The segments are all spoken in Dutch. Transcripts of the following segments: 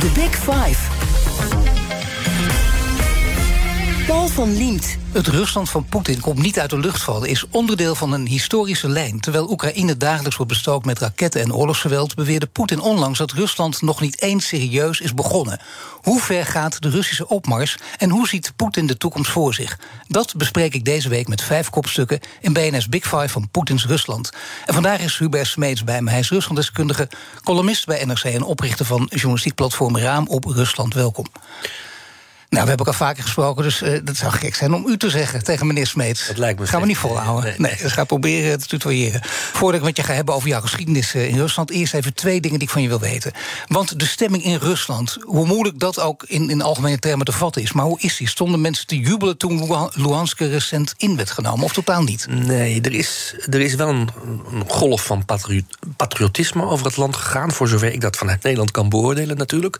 The Big Five. Paul van Liemt. Het Rusland van Poetin komt niet uit de lucht vallen, is onderdeel van een historische lijn. Terwijl Oekraïne dagelijks wordt bestookt met raketten en oorlogsgeweld, beweerde Poetin onlangs dat Rusland nog niet eens serieus is begonnen. Hoe ver gaat de Russische opmars en hoe ziet Poetin de toekomst voor zich? Dat bespreek ik deze week met vijf kopstukken in BNS Big Five van Poetins Rusland. En vandaag is Hubert Smeets bij me. Hij is Ruslanddeskundige, columnist bij NRC en oprichter van journalistiek platform Raam op Rusland. Welkom. Nou, we hebben elkaar vaker gesproken, dus uh, dat zou gek zijn om u te zeggen tegen meneer Smeets. Dat lijkt me Gaan we niet volhouden. Nee, nee. nee dus ga proberen te tutoyeren. Voordat ik met je ga hebben over jouw geschiedenis uh, in Rusland, eerst even twee dingen die ik van je wil weten. Want de stemming in Rusland, hoe moeilijk dat ook in, in algemene termen te vatten is, maar hoe is die? Stonden mensen te jubelen toen Luhansk recent in werd genomen, of totaal niet? Nee, er is, er is wel een, een golf van patriotisme over het land gegaan, voor zover ik dat vanuit Nederland kan beoordelen natuurlijk.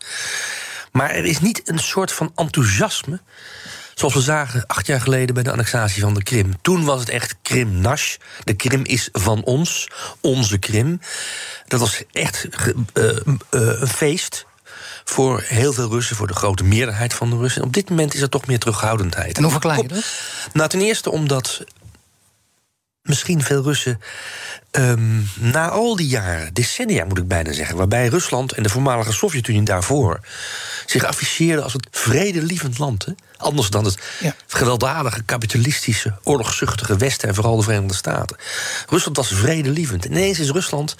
Maar er is niet een soort van enthousiasme. Zoals we zagen acht jaar geleden bij de annexatie van de Krim. Toen was het echt Krim-Nash. De Krim is van ons, onze Krim. Dat was echt uh, uh, een feest voor heel veel Russen, voor de grote meerderheid van de Russen. Op dit moment is er toch meer terughoudendheid. En hoe verklaar je dat? Nou, ten eerste omdat misschien veel Russen um, na al die jaren, decennia moet ik bijna zeggen, waarbij Rusland en de voormalige Sovjet-Unie daarvoor zich afficheerden als het vredelievend land. Hè? Anders dan het ja. gewelddadige, kapitalistische, oorlogszuchtige Westen en vooral de Verenigde Staten. Rusland was vredelievend. Ineens is Rusland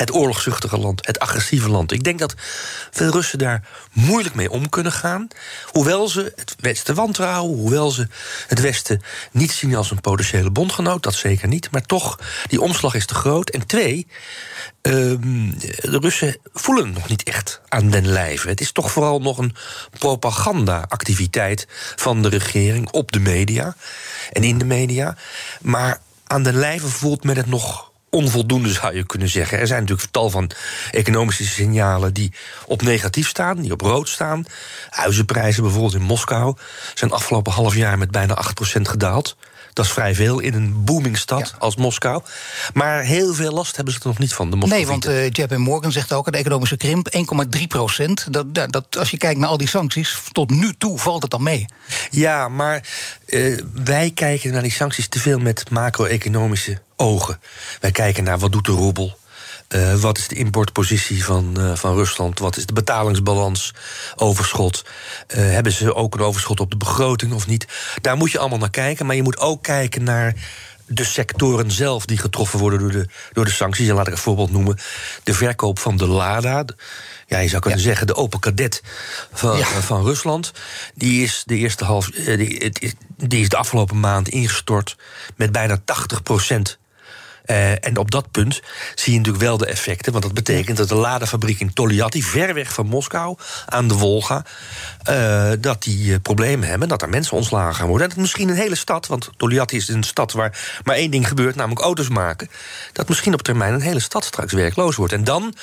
het oorlogszuchtige land, het agressieve land. Ik denk dat veel Russen daar moeilijk mee om kunnen gaan. Hoewel ze het Westen wantrouwen, hoewel ze het Westen niet zien als een potentiële bondgenoot, dat zeker niet. Maar toch, die omslag is te groot. En twee, Um, de Russen voelen nog niet echt aan den lijve. Het is toch vooral nog een propaganda-activiteit van de regering op de media en in de media. Maar aan den lijve voelt men het nog onvoldoende, zou je kunnen zeggen. Er zijn natuurlijk tal van economische signalen die op negatief staan, die op rood staan. Huizenprijzen bijvoorbeeld in Moskou zijn afgelopen half jaar met bijna 8% gedaald. Dat is vrij veel in een boomingstad als Moskou. Maar heel veel last hebben ze er nog niet van. De nee, want uh, JP Morgan zegt ook: de economische krimp 1,3 procent. Dat, dat, als je kijkt naar al die sancties, tot nu toe valt het dan mee. Ja, maar uh, wij kijken naar die sancties te veel met macro-economische ogen. Wij kijken naar wat doet de roebel. Uh, wat is de importpositie van, uh, van Rusland? Wat is de betalingsbalans? Overschot? Uh, hebben ze ook een overschot op de begroting of niet? Daar moet je allemaal naar kijken. Maar je moet ook kijken naar de sectoren zelf die getroffen worden door de, door de sancties. En laat ik een voorbeeld noemen: de verkoop van de Lada. Ja, je zou kunnen ja. zeggen de Open Cadet van, ja. van Rusland. Die is de eerste half. Die, die is de afgelopen maand ingestort met bijna 80 procent. Uh, en op dat punt zie je natuurlijk wel de effecten. Want dat betekent dat de ladefabriek in Tolyatti, ver weg van Moskou, aan de Wolga, uh, dat die uh, problemen hebben. Dat er mensen ontslagen gaan worden. En dat misschien een hele stad, want Tolyatti is een stad waar maar één ding gebeurt, namelijk auto's maken. Dat misschien op termijn een hele stad straks werkloos wordt. En dan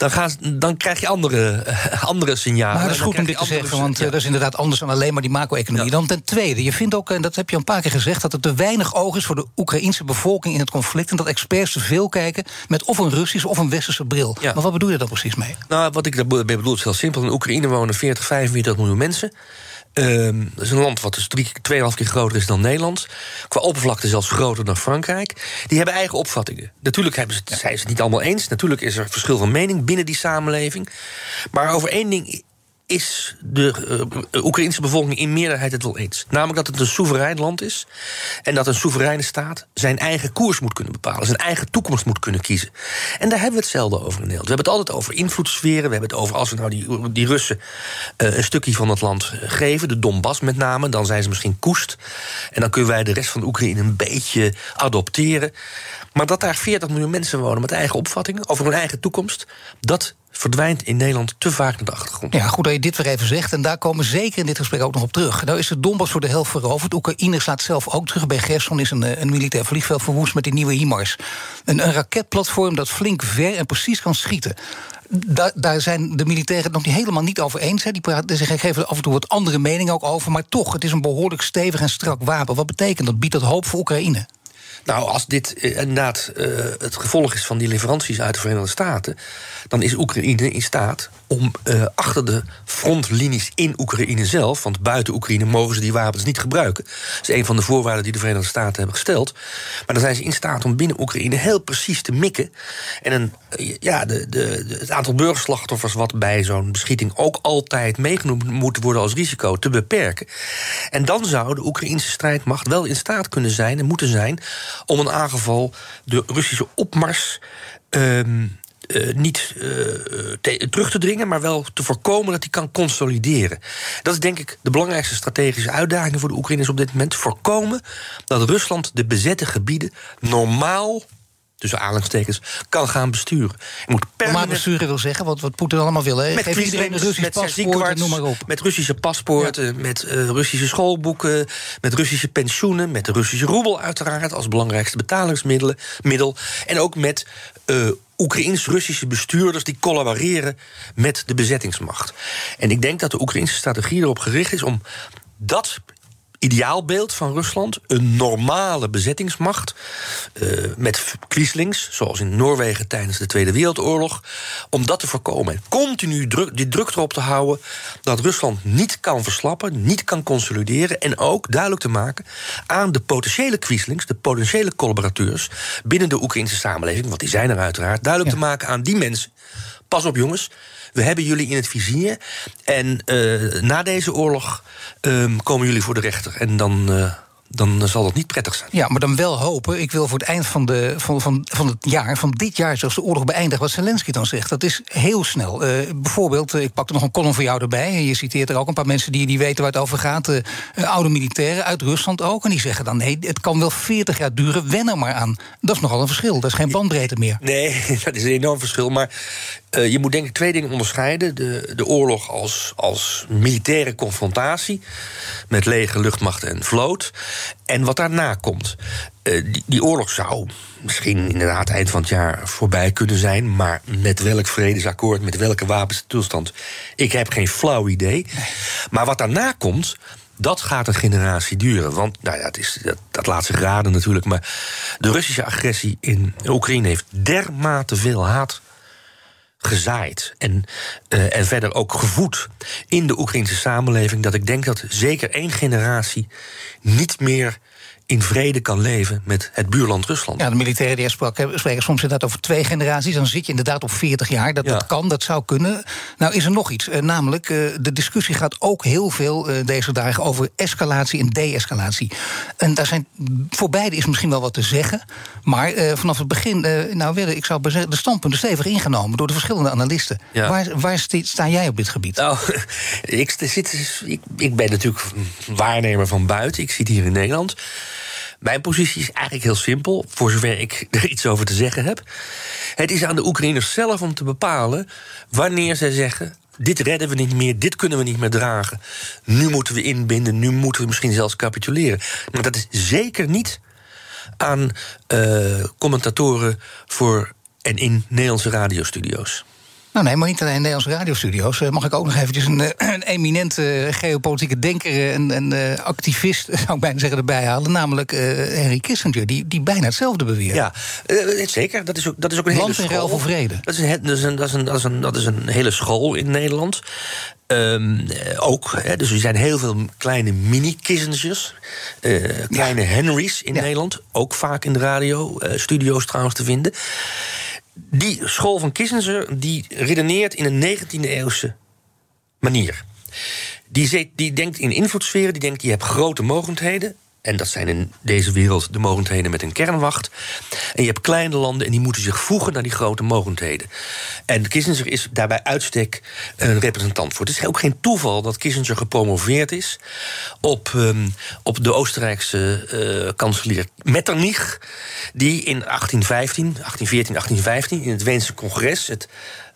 dan, gaan, dan krijg je andere, uh, andere signalen. Maar dat is goed om dit te zeggen, want ja. dat is inderdaad anders dan alleen maar die macro-economie. Ja. Dan ten tweede, je vindt ook, en dat heb je een paar keer gezegd, dat er te weinig oog is voor de Oekraïnse bevolking in het conflict. En dat experts te veel kijken met of een Russische of een westerse bril. Ja. Maar wat bedoel je daar precies mee? Nou, wat ik daarmee bedoel is heel simpel. In Oekraïne wonen 40, 45 miljoen mensen. Um, dat is een land wat dus drie, tweeënhalf keer groter is dan Nederland. Qua oppervlakte zelfs groter dan Frankrijk. Die hebben eigen opvattingen. Natuurlijk hebben ze, zijn ze het niet allemaal eens. Natuurlijk is er verschil van mening binnen die samenleving. Maar over één ding is de uh, Oekraïnse bevolking in meerderheid het wel eens. Namelijk dat het een soeverein land is. En dat een soevereine staat zijn eigen koers moet kunnen bepalen. Zijn eigen toekomst moet kunnen kiezen. En daar hebben we hetzelfde over in Nederland. We hebben het altijd over invloedssferen. We hebben het over als we nou die, die Russen uh, een stukje van het land geven. De Donbass met name. Dan zijn ze misschien koest. En dan kunnen wij de rest van de Oekraïne een beetje adopteren. Maar dat daar 40 miljoen mensen wonen met eigen opvattingen over hun eigen toekomst, dat verdwijnt in Nederland te vaak naar de achtergrond. Ja, goed dat je dit weer even zegt. En daar komen we zeker in dit gesprek ook nog op terug. Nou is de Donbass voor de helft veroverd. Oekraïne staat zelf ook terug. Bij Gerson is een, eh, een militair vliegveld verwoest met die nieuwe HIMARS. Een, een raketplatform dat flink ver en precies kan schieten. Daar, zijn de militairen het nog niet helemaal niet over eens. Die praten, ze geven af en toe wat andere meningen ook over. Maar toch, het is een behoorlijk stevig en strak wapen. Wat betekent dat? Biedt dat hoop voor Oekraïne? Nou, als dit eh, inderdaad uh, het gevolg is van die leveranties uit de Verenigde Staten, dan is Oekraïne in staat om uh, achter de frontlinies in Oekraïne zelf, want buiten Oekraïne mogen ze die wapens niet gebruiken. Dat is een van de voorwaarden die de Verenigde Staten hebben gesteld. Maar dan zijn ze in staat om binnen Oekraïne heel precies te mikken. En een, ja, de, de, het aantal burgerslachtoffers wat bij zo'n beschieting ook altijd meegenomen moet worden als risico te beperken. En dan zou de Oekraïnse strijdmacht wel in staat kunnen zijn en moeten zijn om een aangeval, de Russische opmars. Uh, uh, niet uh, te, terug te dringen, maar wel te voorkomen dat hij kan consolideren. Dat is denk ik de belangrijkste strategische uitdaging voor de Oekraïners op dit moment. Voorkomen dat Rusland de bezette gebieden normaal tussen aanhalingstekens, kan gaan besturen. Je moet permanent... Maar besturen wil zeggen wat, wat Poetin allemaal wil. Hè? Met Geef iedereen een Russisch met paspoort, noem maar op. Met Russische paspoorten, ja. met uh, Russische schoolboeken... met Russische pensioenen, met de Russische roebel uiteraard... als belangrijkste betalingsmiddel. Middel, en ook met uh, Oekraïns-Russische bestuurders die collaboreren met de bezettingsmacht. En ik denk dat de Oekraïnse strategie erop gericht is om dat ideaalbeeld van Rusland. Een normale bezettingsmacht. Uh, met kwieslings, zoals in Noorwegen tijdens de Tweede Wereldoorlog. Om dat te voorkomen. continu druk, die druk erop te houden dat Rusland niet kan verslappen, niet kan consolideren. En ook duidelijk te maken aan de potentiële kwieslings, de potentiële collaborateurs binnen de Oekraïnse samenleving. Want die zijn er uiteraard. Duidelijk ja. te maken aan die mensen. Pas op, jongens we hebben jullie in het vizier. En uh, na deze oorlog um, komen jullie voor de rechter. En dan. Dan zal dat niet prettig zijn. Ja, maar dan wel hopen. Ik wil voor het eind van, de, van, van, van het jaar, van dit jaar, zelfs de oorlog beëindigen. Wat Zelensky dan zegt, dat is heel snel. Uh, bijvoorbeeld, ik pak er nog een column voor jou erbij. Je citeert er ook een paar mensen die, die weten waar het over gaat. Uh, oude militairen uit Rusland ook. En die zeggen dan: nee, het kan wel 40 jaar duren, wen er maar aan. Dat is nogal een verschil. Dat is geen bandbreedte meer. Nee, dat is een enorm verschil. Maar je moet denk ik twee dingen onderscheiden. De, de oorlog als, als militaire confrontatie met leger, luchtmacht en vloot. En wat daarna komt. Uh, die, die, oorlog zou misschien inderdaad eind van het jaar voorbij kunnen zijn. Maar met welk vredesakkoord, met welke wapenstilstand. Ik heb geen flauw idee. Maar wat daarna komt. Dat gaat een generatie duren. Want nou ja, het is, dat, dat laat zich raden natuurlijk. Maar de Russische agressie in Oekraïne heeft dermate veel haat gezaaid en, uh, en verder ook gevoed in de Oekraïnse samenleving, dat ik denk dat zeker één generatie niet meer in vrede kan leven met het buurland Rusland. Ja, de militairen die spreken soms inderdaad over twee generaties. Dan zit je inderdaad op 40 jaar. Dat, ja. dat kan, dat zou kunnen. Nou is er nog iets. Uh, namelijk, uh, de discussie gaat ook heel veel uh, deze dagen over escalatie en de-escalatie. En daar zijn, voor beide is misschien wel wat te zeggen. Maar vanaf het begin, nou ik zou zeggen, de standpunten stevig ingenomen door de verschillende analisten. Ja. Waar, waar sta jij op dit gebied? Nou, ik, zit, ik, ik ben natuurlijk waarnemer van buiten. Ik zit hier in Nederland. Mijn positie is eigenlijk heel simpel, voor zover ik er iets over te zeggen heb. Het is aan de Oekraïners zelf om te bepalen wanneer zij zeggen. Dit redden we niet meer, dit kunnen we niet meer dragen. Nu moeten we inbinden, nu moeten we misschien zelfs capituleren. Maar dat is zeker niet aan uh, commentatoren voor en in Nederlandse radiostudio's. Nou nee, maar niet alleen in Nederlandse radiostudio's. Uh, mag ik ook nog eventjes een, uh, een eminente uh, geopolitieke denker en, en activist, zou ik bijna zeggen, erbij halen. Namelijk Henry Kissinger, die, die bijna hetzelfde beweert. Ja, zeker. Dat is ook, dat is ook een Land hele school. Land voor vrede. Dat is, een, dat, is een, dat, is een, dat, is een, dat is een hele school in Nederland. Um, ook, hè, dus er zijn heel veel kleine mini-Kissingers. kleine ja. Henrys in ja. Nederland. Ook vaak in de radio-studio's trouwens te vinden die school van Kissinger die redeneert in een 19e-eeuwse manier. Die, die denkt in invloedssferen, die denkt je hebt grote mogendheden. En dat zijn in deze wereld de mogendheden met een kernwacht. En je hebt kleine landen en die moeten zich voegen naar die grote mogendheden. En Kissinger is daarbij uitstek een representant voor. Het is ook geen toeval dat Kissinger gepromoveerd is op, um, op de Oostenrijkse uh, kanselier Metternich, die in 1815, 1814, 1815 in het Weense congres het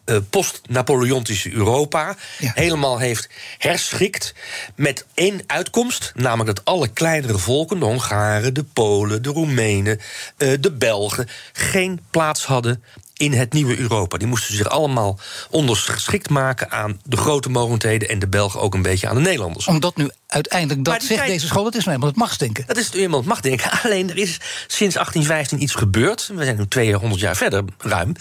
uh, post-Napoleontische Europa Ja. helemaal heeft herschikt. Met één uitkomst, namelijk dat alle kleinere volken, de Hongaren, de Polen, de Roemenen, eh, de Belgen, geen plaats hadden in het nieuwe Europa. Die moesten zich allemaal onderschikt maken aan de grote mogendheden en de Belgen ook een beetje aan de Nederlanders. Omdat nu uiteindelijk dat zegt tijd- deze school, het is nou eenmaal het machtsdenken. Dat is nu eenmaal het machtsdenken. Alleen er is sinds 1815 iets gebeurd. We zijn nu 200 jaar verder, ruim.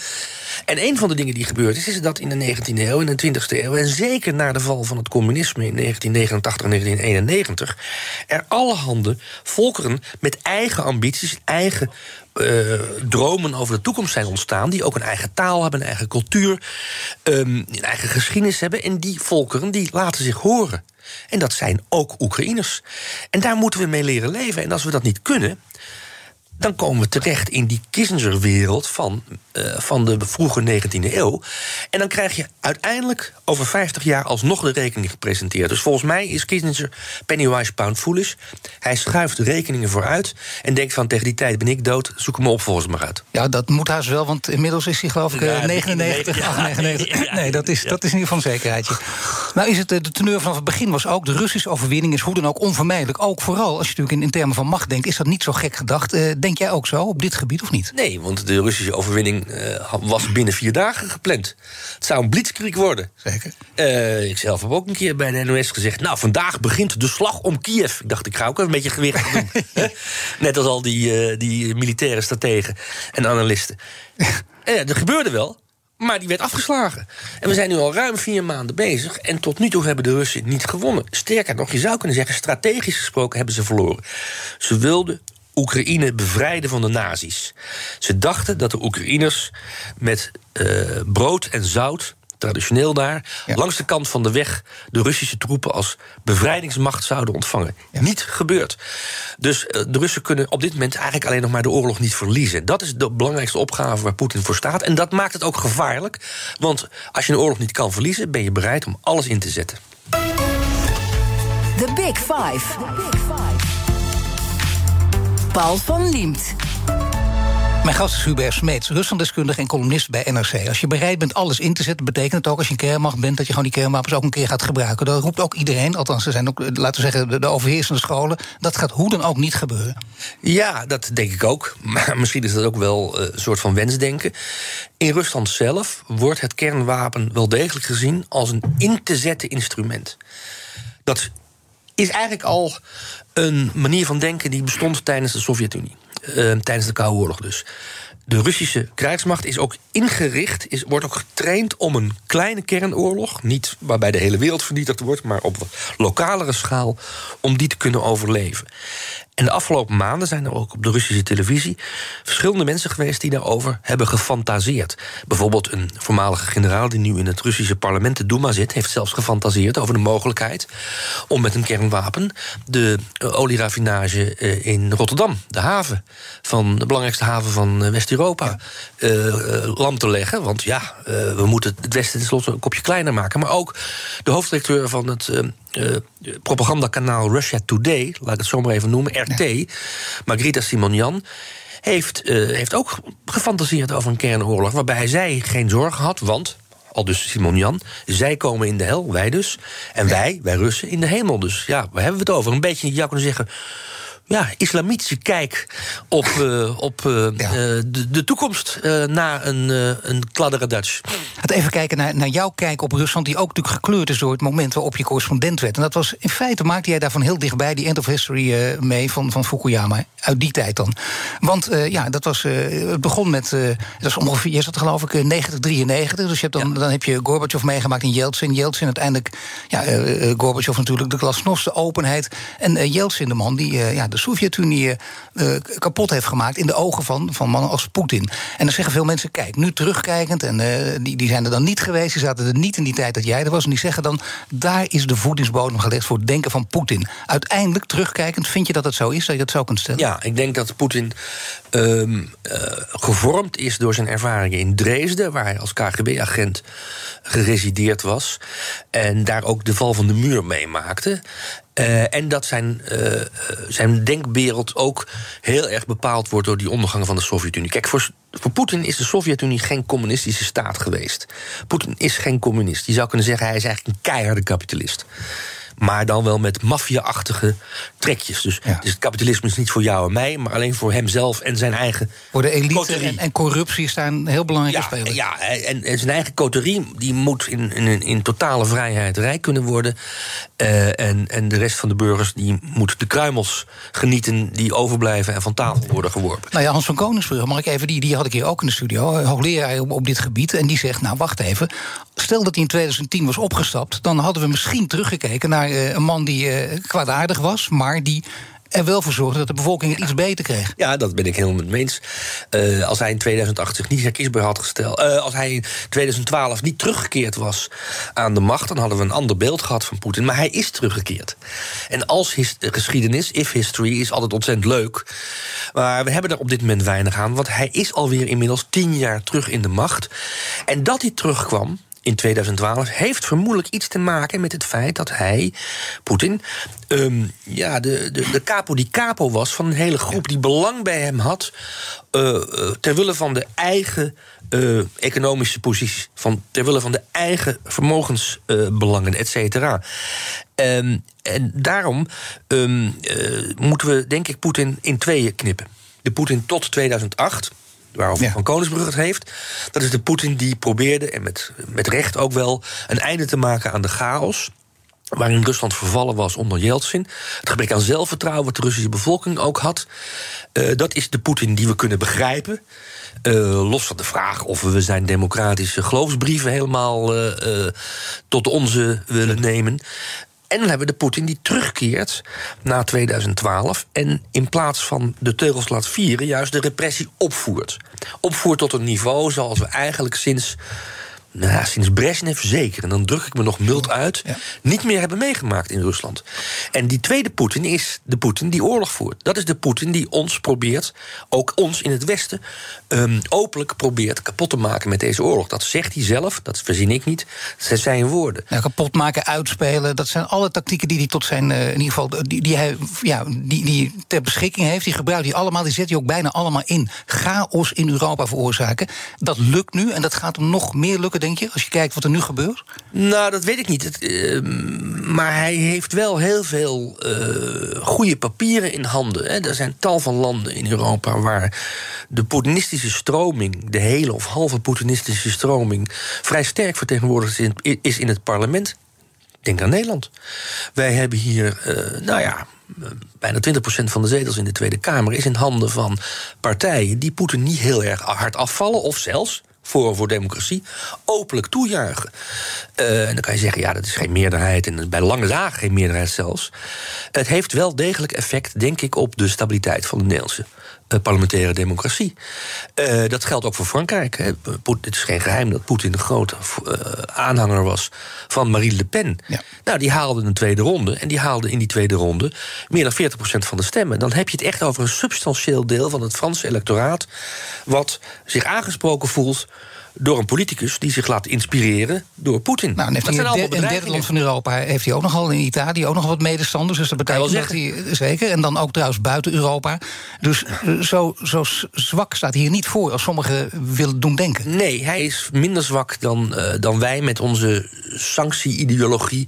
En een van de dingen die gebeurd is, is dat in de 19e eeuw, in de 20e eeuw, en zeker na de val van het communisme in 1989 en 1991, er allerhande volkeren met eigen ambities, eigen eh, dromen over de toekomst zijn ontstaan. Die ook een eigen taal hebben, een eigen cultuur, ehm, een eigen geschiedenis hebben. En die volkeren die laten zich horen. En dat zijn ook Oekraïners. En daar moeten we mee leren leven. En als we dat niet kunnen, dan komen we terecht in die Kissinger-wereld van, eh, van de vroege 19e eeuw. En dan krijg je uiteindelijk over 50 jaar alsnog de rekening gepresenteerd. Dus volgens mij is Kissinger pennywise pound foolish. Hij schuift de rekeningen vooruit en denkt van tegen die tijd ben ik dood, zoek hem op volgens maar uit. Ja, dat moet haast wel, want inmiddels is hij geloof ik eh, Ja, 99, ja, 98. ja, Nee, dat is, ja. dat is in ieder geval een zekerheidje. Nou is het, eh, de teneur vanaf het begin was ook... de Russische overwinning is hoe dan ook onvermijdelijk. Ook vooral, als je natuurlijk in, in termen van macht denkt... is dat niet zo gek gedacht. Eh, denk jij ook zo op dit gebied of niet? Nee, want de Russische overwinning eh, was binnen vier dagen gepland. Het zou een blitzkrieg worden. Zeker. Eh, ik zelf heb ook een keer bij de NOS gezegd... nou, vandaag begint de slag om Kiev. Ik dacht, ik ga ook even een beetje gewicht doen. hè? Net als al die, eh, die militaire strategen en analisten. Dat gebeurde wel, maar die werd afgeslagen. En we zijn nu al ruim vier maanden bezig... en tot nu toe hebben de Russen niet gewonnen. Sterker nog, je zou kunnen zeggen... strategisch gesproken hebben ze verloren. Ze wilden Oekraïne bevrijden van de nazi's. Ze dachten dat de Oekraïners met eh, brood en zout traditioneel daar, Ja. langs de kant van de weg de Russische troepen als bevrijdingsmacht zouden ontvangen. Niet gebeurd. Dus eh, de Russen kunnen op dit moment eigenlijk alleen nog maar de oorlog niet verliezen. Dat is de belangrijkste opgave waar Poetin voor staat. En dat maakt het ook gevaarlijk. Want als je een oorlog niet kan verliezen, ben je bereid om alles in te zetten. The Big Five. Paul van Liemt. Mijn gast is Hubert Smeets, Ruslanddeskundige en columnist bij NRC. Als je bereid bent alles in te zetten, betekent het ook als je een kernmacht bent... dat je gewoon die kernwapens ook een keer gaat gebruiken. Dat roept ook iedereen, althans er zijn ook, eh, laten we zeggen, de, de overheersende scholen. Dat gaat hoe dan ook niet gebeuren. Ja, dat denk ik ook. Maar misschien is dat ook wel eh, een soort van wensdenken. In Rusland zelf wordt het kernwapen wel degelijk gezien als een in te zetten instrument. Dat is eigenlijk al een manier van denken die bestond tijdens de Sovjet-Unie. Eh, tijdens de Koude Oorlog dus. De Russische krijgsmacht is ook ingericht, is, wordt ook getraind om een kleine kernoorlog, niet waarbij de hele wereld vernietigd wordt, maar op lokalere schaal, om die te kunnen overleven. En de afgelopen maanden zijn er ook op de Russische televisie verschillende mensen geweest die daarover hebben gefantaseerd. Bijvoorbeeld een voormalige generaal die nu in het Russische parlement, de Duma, zit, heeft zelfs gefantaseerd over de mogelijkheid om met een kernwapen de eh, olieraffinage eh, in Rotterdam, de haven van de belangrijkste haven van eh, West-Europa, eh, eh, lam te leggen. Want ja, eh, we moeten het Westen tenslotte een kopje kleiner maken. Maar ook de hoofddirecteur van het eh, propagandakanaal Russia Today, laat ik het zo maar even noemen, RT, Margarita Simonian. Heeft, heeft ook gefantaseerd over een kernoorlog. Waarbij zij geen zorgen had, want, al dus Simonian, zij komen in de hel, wij dus. En wij, wij Russen, in de hemel. Dus ja, waar hebben we het over? Een beetje, je zou kunnen zeggen. Ja, islamitische kijk op, eh, op eh, Ja. eh, de, de toekomst na een, een kladderadatsch. Laten we even kijken naar, naar jouw kijk op Rusland... die ook natuurlijk gekleurd is door het moment waarop je correspondent werd. En dat was, in feite maakte jij daarvan heel dichtbij... die end of history mee van, van Fukuyama, uit die tijd dan. Want ja, dat was, het begon met... dat was ongeveer, jij zat geloof ik eh, 90, 93. Dus je hebt dan, dan heb je Gorbachev meegemaakt in Yeltsin. Yeltsin uiteindelijk, ja, Gorbachev natuurlijk de glasnost, de openheid. En Yeltsin, de man die ja, de Sovjet-Unie eh, kapot heeft gemaakt... in de ogen van, van mannen als Poetin. En dan zeggen veel mensen, kijk, nu terugkijkend... en eh, die, die zijn er dan niet geweest, die zaten er niet in die tijd dat jij er was... en die zeggen dan, daar is de voedingsbodem gelegd voor het denken van Poetin. Uiteindelijk, terugkijkend, vind je dat het zo is, dat je dat zo kunt stellen? Ja, ik denk dat Poetin ehm, eh, gevormd is door zijn ervaringen in Dresden, waar hij als KGB-agent geresideerd was. En daar ook de val van de muur meemaakte. Uh, en dat zijn, uh, zijn denkwereld ook heel erg bepaald wordt door die ondergang van de Sovjet-Unie. Kijk, voor, voor Poetin is de Sovjet-Unie geen communistische staat geweest. Poetin is geen communist. Je zou kunnen zeggen, hij is eigenlijk een keiharde kapitalist. Maar dan wel met maffia-achtige trekjes. Dus, dus, het kapitalisme is niet voor jou en mij, maar alleen voor hemzelf en zijn eigen. Voor de elite en, en, corruptie staan heel belangrijke ja, spelers. Ja, en, en, zijn eigen coterie die moet in, in, in totale vrijheid rijk kunnen worden. Uh, en, en de rest van de burgers die moet de kruimels genieten die overblijven en van tafel worden geworpen. Nou ja, Hans van Koningsbrugge, mag ik even, die, die had ik hier ook in de studio, eh, hoogleraar op, op dit gebied. En die zegt: Nou, wacht even. Stel dat hij in 2010 was opgestapt, dan hadden we misschien teruggekeken naar een man die uh, kwaadaardig was, maar die er wel voor zorgde dat de bevolking het iets beter kreeg. Ja, dat ben ik helemaal met eens. Uh, als hij in 2008 zich niet herkiesbaar had gesteld. Als hij in 2012 niet teruggekeerd was aan de macht, dan hadden we een ander beeld gehad van Poetin. Maar hij is teruggekeerd. En als his geschiedenis, if history, is altijd ontzettend leuk. Maar we hebben er op dit moment weinig aan, want hij is alweer inmiddels tien jaar terug in de macht. En dat hij terugkwam, in 2012 heeft vermoedelijk iets te maken met het feit dat hij, Poetin, um, ja, de, de, de capo die capo was van een hele groep die belang bij hem had. Uh, ter wille van de eigen uh, economische positie, van, ter wille van de eigen vermogensbelangen, et cetera. Um, en daarom um, moeten we, denk ik, Poetin in tweeën knippen. De Poetin tot 2008 waarover ja. Van Koningsbrug het heeft. Dat is de Poetin die probeerde, en met, met recht ook wel, een einde te maken aan de chaos waarin Rusland vervallen was onder Yeltsin. Het gebrek aan zelfvertrouwen wat de Russische bevolking ook had. Uh, dat is de Poetin die we kunnen begrijpen. Uh, los van de vraag of we zijn democratische geloofsbrieven helemaal uh, tot onze willen nemen. En dan hebben we de Poetin die terugkeert na 2012 en in plaats van de teugels laat vieren, juist de repressie opvoert. Opvoert tot een niveau zoals we eigenlijk sinds nou, sinds Brezhnev zeker, en dan druk ik me nog mild uit, ja. niet meer hebben meegemaakt in Rusland. En die tweede Poetin is de Poetin die oorlog voert. Dat is de Poetin die ons probeert, ook ons in het Westen, um, openlijk probeert kapot te maken met deze oorlog. Dat zegt hij zelf, dat verzin ik niet, dat zijn woorden. Ja, kapot maken, uitspelen, dat zijn alle tactieken die hij tot zijn, uh, in ieder geval, die, die hij ja, die, die ter beschikking heeft. Die gebruikt hij allemaal, die zet hij ook bijna allemaal in. Chaos in Europa veroorzaken. Dat lukt nu en dat gaat hem nog meer lukken denk je, als je kijkt wat er nu gebeurt? Nou, dat weet ik niet. Het, uh, maar hij heeft wel heel veel uh, goede papieren in handen. Hè. Er zijn tal van landen in Europa waar de Poetinistische stroming, de hele of halve Poetinistische stroming, vrij sterk vertegenwoordigd is in, het parlement. Denk aan Nederland. Wij hebben hier, uh, nou ja, bijna 20% van de zetels in de Tweede Kamer is in handen van partijen die Poetin niet heel erg hard afvallen, of zelfs Forum voor Democratie, openlijk toejuichen. Uh, en dan kan je zeggen, ja, dat is geen meerderheid... en bij lange dagen geen meerderheid zelfs. Het heeft wel degelijk effect, denk ik, op de stabiliteit van de Nederlandse parlementaire democratie. Uh, dat geldt ook voor Frankrijk. Hè. Het is geen geheim dat Poetin de grote aanhanger was van Marine Le Pen. Ja. Nou, die haalde een tweede ronde. En die haalde in die tweede ronde meer dan 40% van de stemmen. Dan heb je het echt over een substantieel deel van het Franse electoraat. wat zich aangesproken voelt door een politicus die zich laat inspireren door Poetin. Nou, heeft dat hij in een derde land van Europa heeft hij ook nogal in Italië ook nog wat medestanders. Dus dat betekent dat hij zeker. En dan ook trouwens buiten Europa. Dus eh, zo, zo zwak staat hij hier niet voor als sommigen willen doen denken. Nee, hij is minder zwak dan, uh, dan wij met onze sanctie-ideologie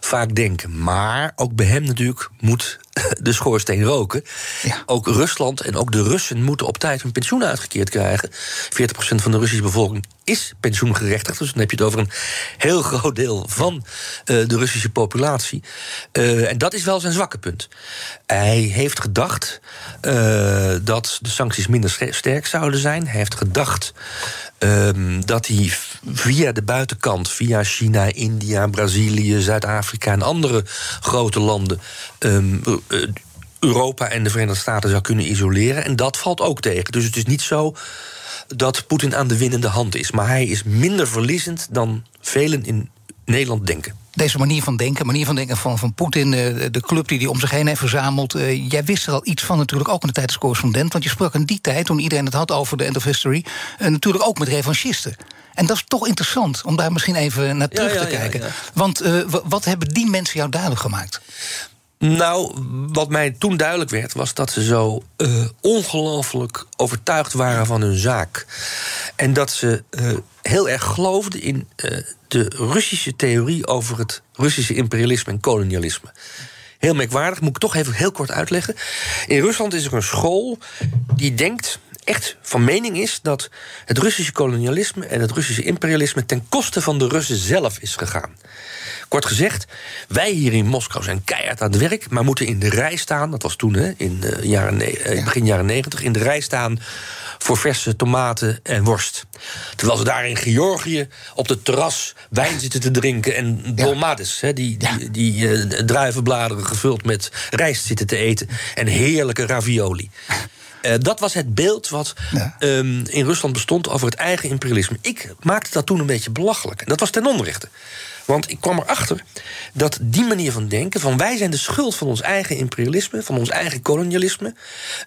vaak denken. Maar ook bij hem natuurlijk moet de schoorsteen roken. Ja. Ook Rusland en ook de Russen moeten op tijd hun pensioen uitgekeerd krijgen. 40% van de Russische bevolking is pensioengerechtigd. Dus dan heb je het over een heel groot deel van uh, de Russische populatie. Uh, en dat is wel zijn zwakke punt. Hij heeft gedacht uh, dat de sancties minder sterk zouden zijn. Hij heeft gedacht um, dat hij via de buitenkant, via China, India, Brazilië, Zuid-Afrika en andere grote landen. Um, Europa en de Verenigde Staten zou kunnen isoleren. En dat valt ook tegen. Dus het is niet zo dat Poetin aan de winnende hand is. Maar hij is minder verliezend dan velen in Nederland denken. Deze manier van denken, manier van denken van, van Poetin, de club die hij om zich heen heeft verzameld. Uh, jij wist er al iets van natuurlijk ook in de tijd als correspondent. Want je sprak in die tijd, toen iedereen het had over de end of history, natuurlijk ook met revanchisten. En dat is toch interessant om daar misschien even naar terug ja, ja, te kijken. Ja, Want uh, wat hebben die mensen jou duidelijk gemaakt? Nou, wat mij toen duidelijk werd, was dat ze zo uh, ongelooflijk overtuigd waren van hun zaak. En dat ze uh, heel erg geloofden in de Russische theorie over het Russische imperialisme en kolonialisme. Heel merkwaardig, moet ik toch even heel kort uitleggen. In Rusland is er een school die denkt, echt van mening is dat het Russische kolonialisme en het Russische imperialisme ten koste van de Russen zelf is gegaan. Kort gezegd, wij hier in Moskou zijn keihard aan het werk, maar moeten in de rij staan. Dat was toen, hè, in uh, jaren, uh, begin jaren negentig, in de rij staan voor verse tomaten en worst. Terwijl ze daar in Georgië op het terras wijn zitten te drinken en dolmades, hè, die, die, ja. die uh, druivenbladeren gevuld met rijst zitten te eten en heerlijke ravioli. Uh, dat was het beeld wat ja. um, in Rusland bestond over het eigen imperialisme. Ik maakte dat toen een beetje belachelijk. En dat was ten onrechte. Want ik kwam erachter dat die manier van denken, van wij zijn de schuld van ons eigen imperialisme, van ons eigen kolonialisme.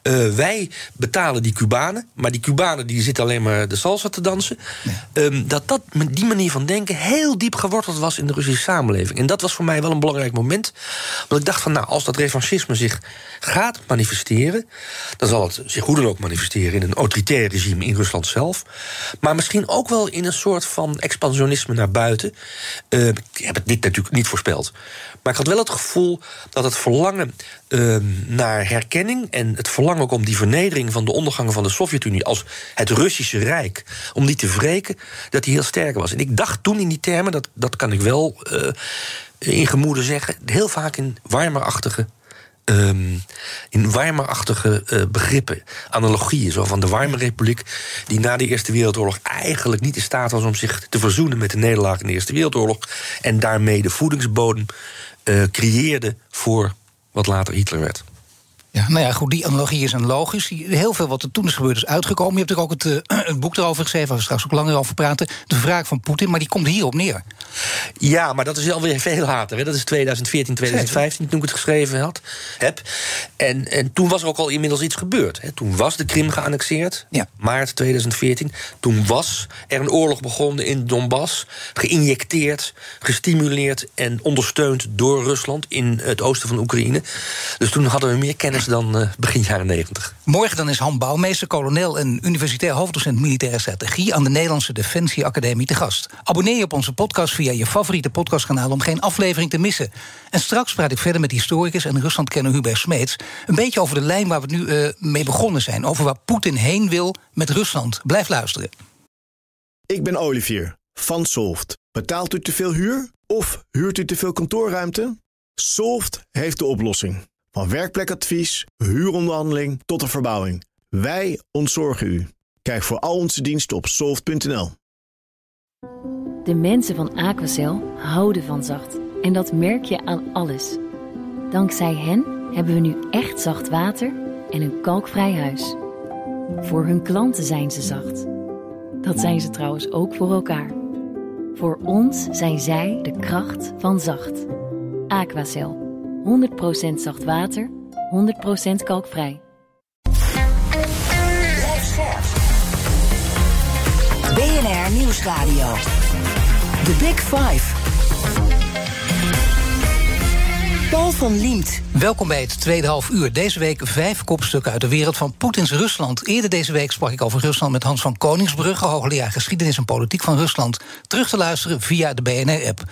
Uh, wij betalen die Cubanen, maar die Cubanen die zitten alleen maar de salsa te dansen. Ja. Um, dat, dat die manier van denken heel diep geworteld was in de Russische samenleving. En dat was voor mij wel een belangrijk moment. Want ik dacht van, nou, als dat revanchisme zich gaat manifesteren, dan zal het zich hoe dan ook manifesteren in een autoritair regime in Rusland zelf. Maar misschien ook wel in een soort van expansionisme naar buiten. Uh, ik heb het niet, natuurlijk niet voorspeld. Maar ik had wel het gevoel dat het verlangen uh, naar herkenning en het verlangen ook om die vernedering van de ondergang van de Sovjet-Unie als het Russische Rijk, om die te wreken, dat die heel sterk was. En ik dacht toen in die termen, dat, dat kan ik wel uh, in gemoede zeggen, heel vaak in warmerachtige Um, in Weimarachtige uh, begrippen, analogieën. Zo van de Weimarrepubliek, die na de Eerste Wereldoorlog eigenlijk niet in staat was om zich te verzoenen met de nederlaag in de Eerste Wereldoorlog. En daarmee de voedingsbodem uh, creëerde voor wat later Hitler werd. Ja, nou ja, goed, die analogie is een logisch. Heel veel wat er toen is gebeurd is uitgekomen. Je hebt er ook het, uh, het boek erover geschreven, waar we straks ook langer over praten. De vraag van Poetin, maar die komt hierop neer. Ja, maar dat is alweer veel later. Hè. Dat is 2014, 2015 toen ik het geschreven had, heb. En, en toen was er ook al inmiddels iets gebeurd. Hè. Toen was de Krim geannexeerd, ja. maart 2014. Toen was er een oorlog begonnen in Donbass. Geïnjecteerd, gestimuleerd en ondersteund door Rusland in het oosten van Oekraïne. Dus toen hadden we meer kennis dan uh, begin jaren 90. Morgen dan is Han Bouwmeester, kolonel en universitair hoofddocent militaire strategie aan de Nederlandse Defensie Academie te gast. Abonneer je op onze podcast via je favoriete podcastkanaal om geen aflevering te missen. En straks praat ik verder met historicus en Ruslandkenner Hubert Smeets een beetje over de lijn waar we nu uh, mee begonnen zijn, over waar Poetin heen wil met Rusland. Blijf luisteren. Ik ben Olivier van Solft. Betaalt u te veel huur of huurt u te veel kantoorruimte? Solft heeft de oplossing. Van werkplekadvies, huuronderhandeling tot de verbouwing. Wij ontzorgen u. Kijk voor al onze diensten op soft.nl. De mensen van Aquacel houden van zacht. En dat merk je aan alles. Dankzij hen hebben we nu echt zacht water en een kalkvrij huis. Voor hun klanten zijn ze zacht. Dat zijn ze trouwens ook voor elkaar. Voor ons zijn zij de kracht van zacht. Aquacel. 100% zacht water, 100% kalkvrij. BNR Nieuwsradio. The Big Five. Paul van Liemt. Welkom bij het tweede half uur. Deze week vijf kopstukken uit de wereld van Poetins Rusland. Eerder deze week sprak ik over Rusland met Hans van Koningsbrugge... hoogleraar geschiedenis en politiek van Rusland. Terug te luisteren via de BNR-app.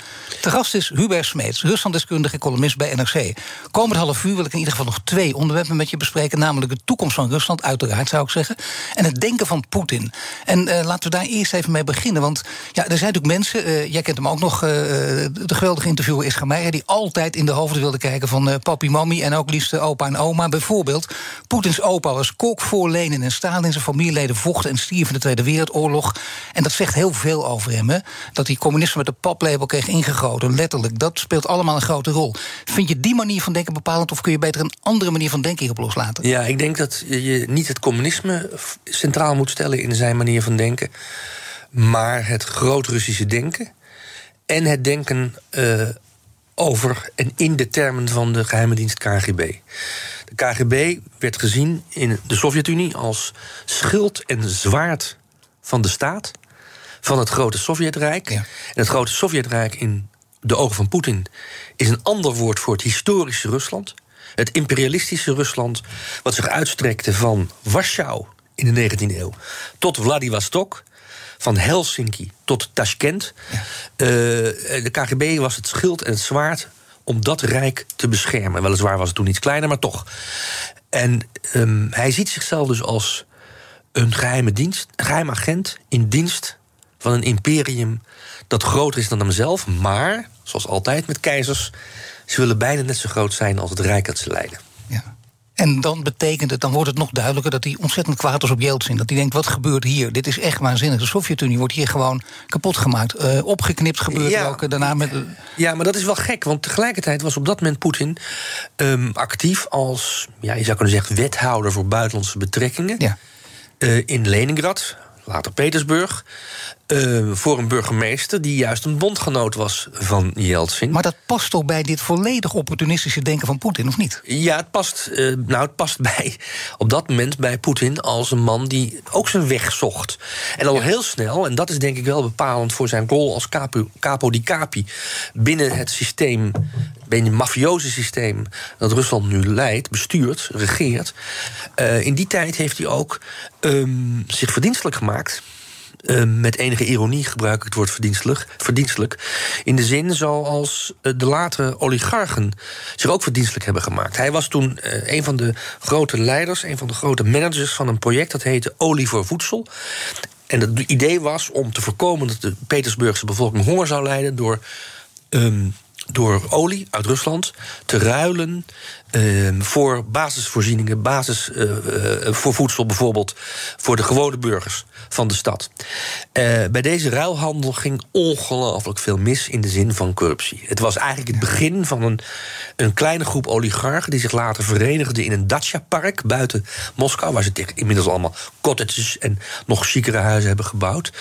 Te gast is Hubert Smeets, Ruslanddeskundige columnist bij NRC. Komend half uur wil ik in ieder geval nog twee onderwerpen met je bespreken... namelijk de toekomst van Rusland, uiteraard zou ik zeggen... en het denken van Poetin. En uh, laten we daar eerst even mee beginnen. Want ja, er zijn natuurlijk mensen, uh, jij kent hem ook nog... Uh, de geweldige interviewer Ischa Meijer... die altijd in de hoofden wilde kijken van uh, papi, mami... en ook liefst opa en oma. Bijvoorbeeld, Poetins opa was kok voor Lenin en Stalin. Zijn familieleden vochten en stierven in de Tweede Wereldoorlog. En dat zegt heel veel over hem, hè? Dat hij communisme met de paplepel kreeg ingegoten, letterlijk. Dat speelt allemaal een grote rol. Vind je die manier van denken bepalend... of kun je beter een andere manier van denken hierop loslaten? Ja, ik denk dat je niet het communisme centraal moet stellen... in zijn manier van denken, maar het groot-Russische denken... en het denken uh, over en in de termen van de geheime dienst KGB. De KGB werd gezien in de Sovjet-Unie als schild en zwaard van de staat, van het grote Sovjetrijk. Ja. En het grote Sovjetrijk in de ogen van Poetin is een ander woord voor het historische Rusland. Het imperialistische Rusland, wat zich uitstrekte van Warschau in de 19e eeuw tot Vladivostok, van Helsinki tot Tashkent. Ja. Uh, de KGB was het schild en het zwaard om dat rijk te beschermen. Weliswaar was het toen iets kleiner, maar toch. En um, hij ziet zichzelf dus als een geheime dienst, een geheim agent in dienst van een imperium dat groter is dan hemzelf, maar, zoals altijd met keizers, ze willen bijna net zo groot zijn als het rijk dat ze leiden. En dan betekent het, dan wordt het nog duidelijker dat hij ontzettend kwaad is op Yeltsin. Dat hij denkt: wat gebeurt hier? Dit is echt waanzinnig. De Sovjet-Unie wordt hier gewoon kapot gemaakt. Uh, opgeknipt gebeurt ja, ook. Daarna met. Ja, maar dat is wel gek, want tegelijkertijd was op dat moment Poetin um, actief als, ja, je zou kunnen zeggen, wethouder voor buitenlandse betrekkingen. Ja. Uh, in Leningrad, later Petersburg. Uh, voor een burgemeester die juist een bondgenoot was van Yeltsin. Maar dat past toch bij dit volledig opportunistische denken van Poetin, of niet? Ja, het past, uh, nou, het past bij, op dat moment bij Poetin als een man die ook zijn weg zocht. En al heel snel, en dat is denk ik wel bepalend voor zijn rol als capo, capo di capi binnen het systeem, binnen het mafioze systeem dat Rusland nu leidt, bestuurt, regeert. Uh, in die tijd heeft hij ook um, zich verdienstelijk gemaakt uh, met enige ironie gebruik ik het woord verdienstelijk, verdienstelijk. In de zin zoals uh, de latere oligarchen zich ook verdienstelijk hebben gemaakt. Hij was toen uh, een van de grote leiders, een van de grote managers van een project dat heette Olie voor Voedsel. En het idee was om te voorkomen dat de Petersburgse bevolking honger zou lijden door. Um, door olie uit Rusland te ruilen uh, voor basisvoorzieningen, basis uh, uh, voor voedsel bijvoorbeeld, voor de gewone burgers van de stad. bij deze ruilhandel ging ongelooflijk veel mis in de zin van corruptie. Het was eigenlijk het begin van een, een kleine groep oligarchen die zich later verenigden in een dacha-park buiten Moskou, waar ze inmiddels allemaal cottages en nog chicere huizen hebben gebouwd.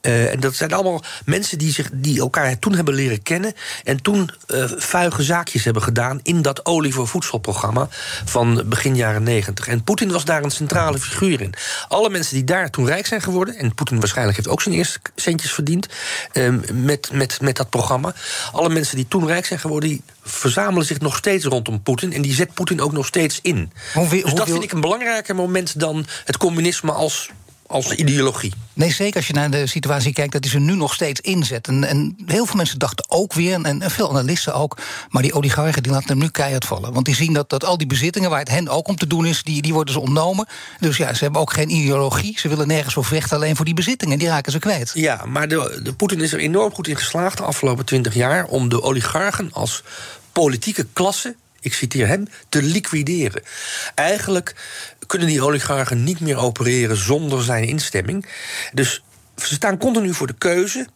en dat zijn allemaal mensen die, zich, die elkaar toen hebben leren kennen en toen vuige zaakjes hebben gedaan in dat olie voor voedsel programma van begin jaren negentig. En Poetin was daar een centrale figuur in. Alle mensen die daar toen rijk zijn geworden, en Poetin waarschijnlijk heeft ook zijn eerste centjes verdiend um, met, met, met dat programma. Alle mensen die toen rijk zijn geworden, die verzamelen zich nog steeds rondom Poetin. En die zet Poetin ook nog steeds in. Dus dat vind ik een belangrijker moment dan het communisme als als ideologie. Nee, zeker als je naar de situatie kijkt, dat is er nu nog steeds inzet. En, en heel veel mensen dachten ook weer, en, en, veel analisten ook, maar die oligarchen die laten hem nu keihard vallen. Want die zien dat, dat al die bezittingen waar het hen ook om te doen is, die, die worden ze ontnomen. Dus ja, ze hebben ook geen ideologie. Ze willen nergens voor vechten, alleen voor die bezittingen. Die raken ze kwijt. Ja, maar de, de Poetin is er enorm goed in geslaagd de afgelopen twintig jaar om de oligarchen als politieke klasse ik citeer hem, te liquideren. Eigenlijk kunnen die oligarchen niet meer opereren zonder zijn instemming. Dus ze staan continu voor de keuze: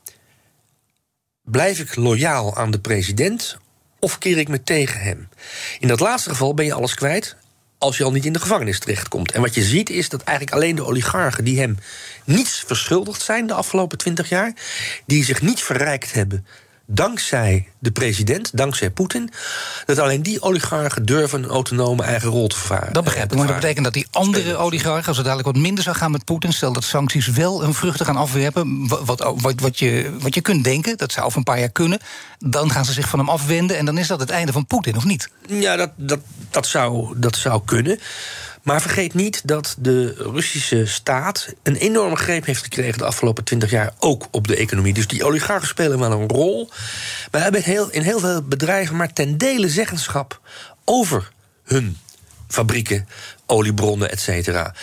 blijf ik loyaal aan de president of keer ik me tegen hem? In dat laatste geval ben je alles kwijt als je al niet in de gevangenis terechtkomt. En wat je ziet is dat eigenlijk alleen de oligarchen die hem niets verschuldigd zijn de afgelopen twintig jaar, die zich niet verrijkt hebben dankzij de president, dankzij Poetin, dat alleen die oligarchen durven een autonome eigen rol te varen. Dat begrijp ik, maar dat betekent dat die andere oligarchen, als het dadelijk wat minder zou gaan met Poetin, stel dat sancties wel hun vruchten gaan afwerpen, wat, wat, wat, je, wat je kunt denken, dat zou over een paar jaar kunnen, dan gaan ze zich van hem afwenden en dan is dat het einde van Poetin, of niet? Ja, dat, dat, dat, zou, dat zou kunnen. Maar vergeet niet dat de Russische staat een enorme greep heeft gekregen de afgelopen twintig jaar ook op de economie. Dus die oligarchen spelen wel een rol. Maar hebben heel, in heel veel bedrijven maar ten dele zeggenschap over hun fabrieken, oliebronnen, et cetera.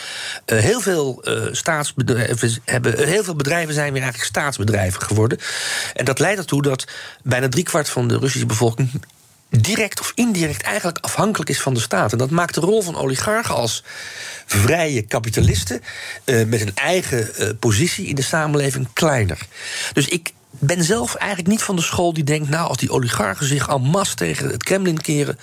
Uh, heel veel uh, staatsbedrijven hebben, heel veel bedrijven zijn weer eigenlijk staatsbedrijven geworden. En dat leidt ertoe dat bijna driekwart van de Russische bevolking direct of indirect eigenlijk afhankelijk is van de staat. En dat maakt de rol van oligarchen als vrije kapitalisten uh, met een eigen uh, positie in de samenleving kleiner. Dus ik ben zelf eigenlijk niet van de school die denkt: nou, als die oligarchen zich en masse tegen het Kremlin keren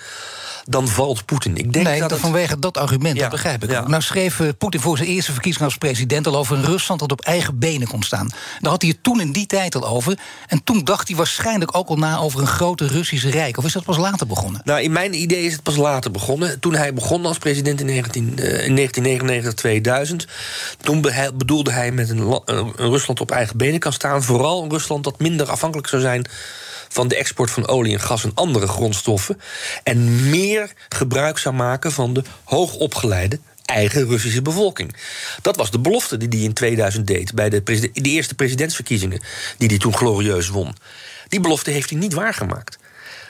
dan valt Poetin. Ik denk nee, dat het- vanwege dat argument, Ja, dat begrijp ik. ja. Nou schreef eh, Poetin voor zijn eerste verkiezing als president al over een Rusland dat op eigen benen kon staan. Daar had hij het toen in die tijd al over. En toen dacht hij waarschijnlijk ook al na over een grote Russische rijk. Of is dat pas later begonnen? Nou, in mijn idee is het pas later begonnen. Toen hij begon als president in, 19, eh, in 1999-2000... toen be- bedoelde hij met een, een Rusland op eigen benen kan staan... vooral een Rusland dat minder afhankelijk zou zijn... van de export van olie en gas en andere grondstoffen... en meer gebruik zou maken van de hoogopgeleide eigen Russische bevolking. Dat was de belofte die hij in 2000 deed... bij de, de eerste presidentsverkiezingen die hij toen glorieus won. Die belofte heeft hij niet waargemaakt.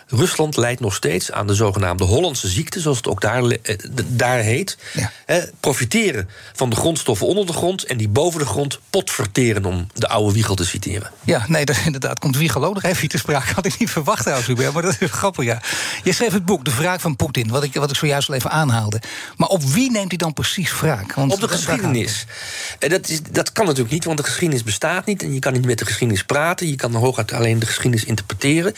Rusland lijdt nog steeds aan de zogenaamde Hollandse ziekte, zoals het ook daar, eh, daar heet. Ja. Eh, profiteren van de grondstoffen onder de grond en die boven de grond potverteren, om de oude Wiegel te citeren. Ja, nee, dat, inderdaad. Komt Wiegel ook nog even hier te sprake. Had ik niet verwacht trouwens, Hubert, maar dat is grappig, ja. Je schreef het boek, De Wraak van Poetin, wat ik, wat ik zojuist al even aanhaalde. Maar op wie neemt hij dan precies wraak? Want Op de geschiedenis. En dat, is, dat kan natuurlijk niet, want de geschiedenis bestaat niet. En je kan niet met de geschiedenis praten. Je kan hooguit alleen de geschiedenis interpreteren.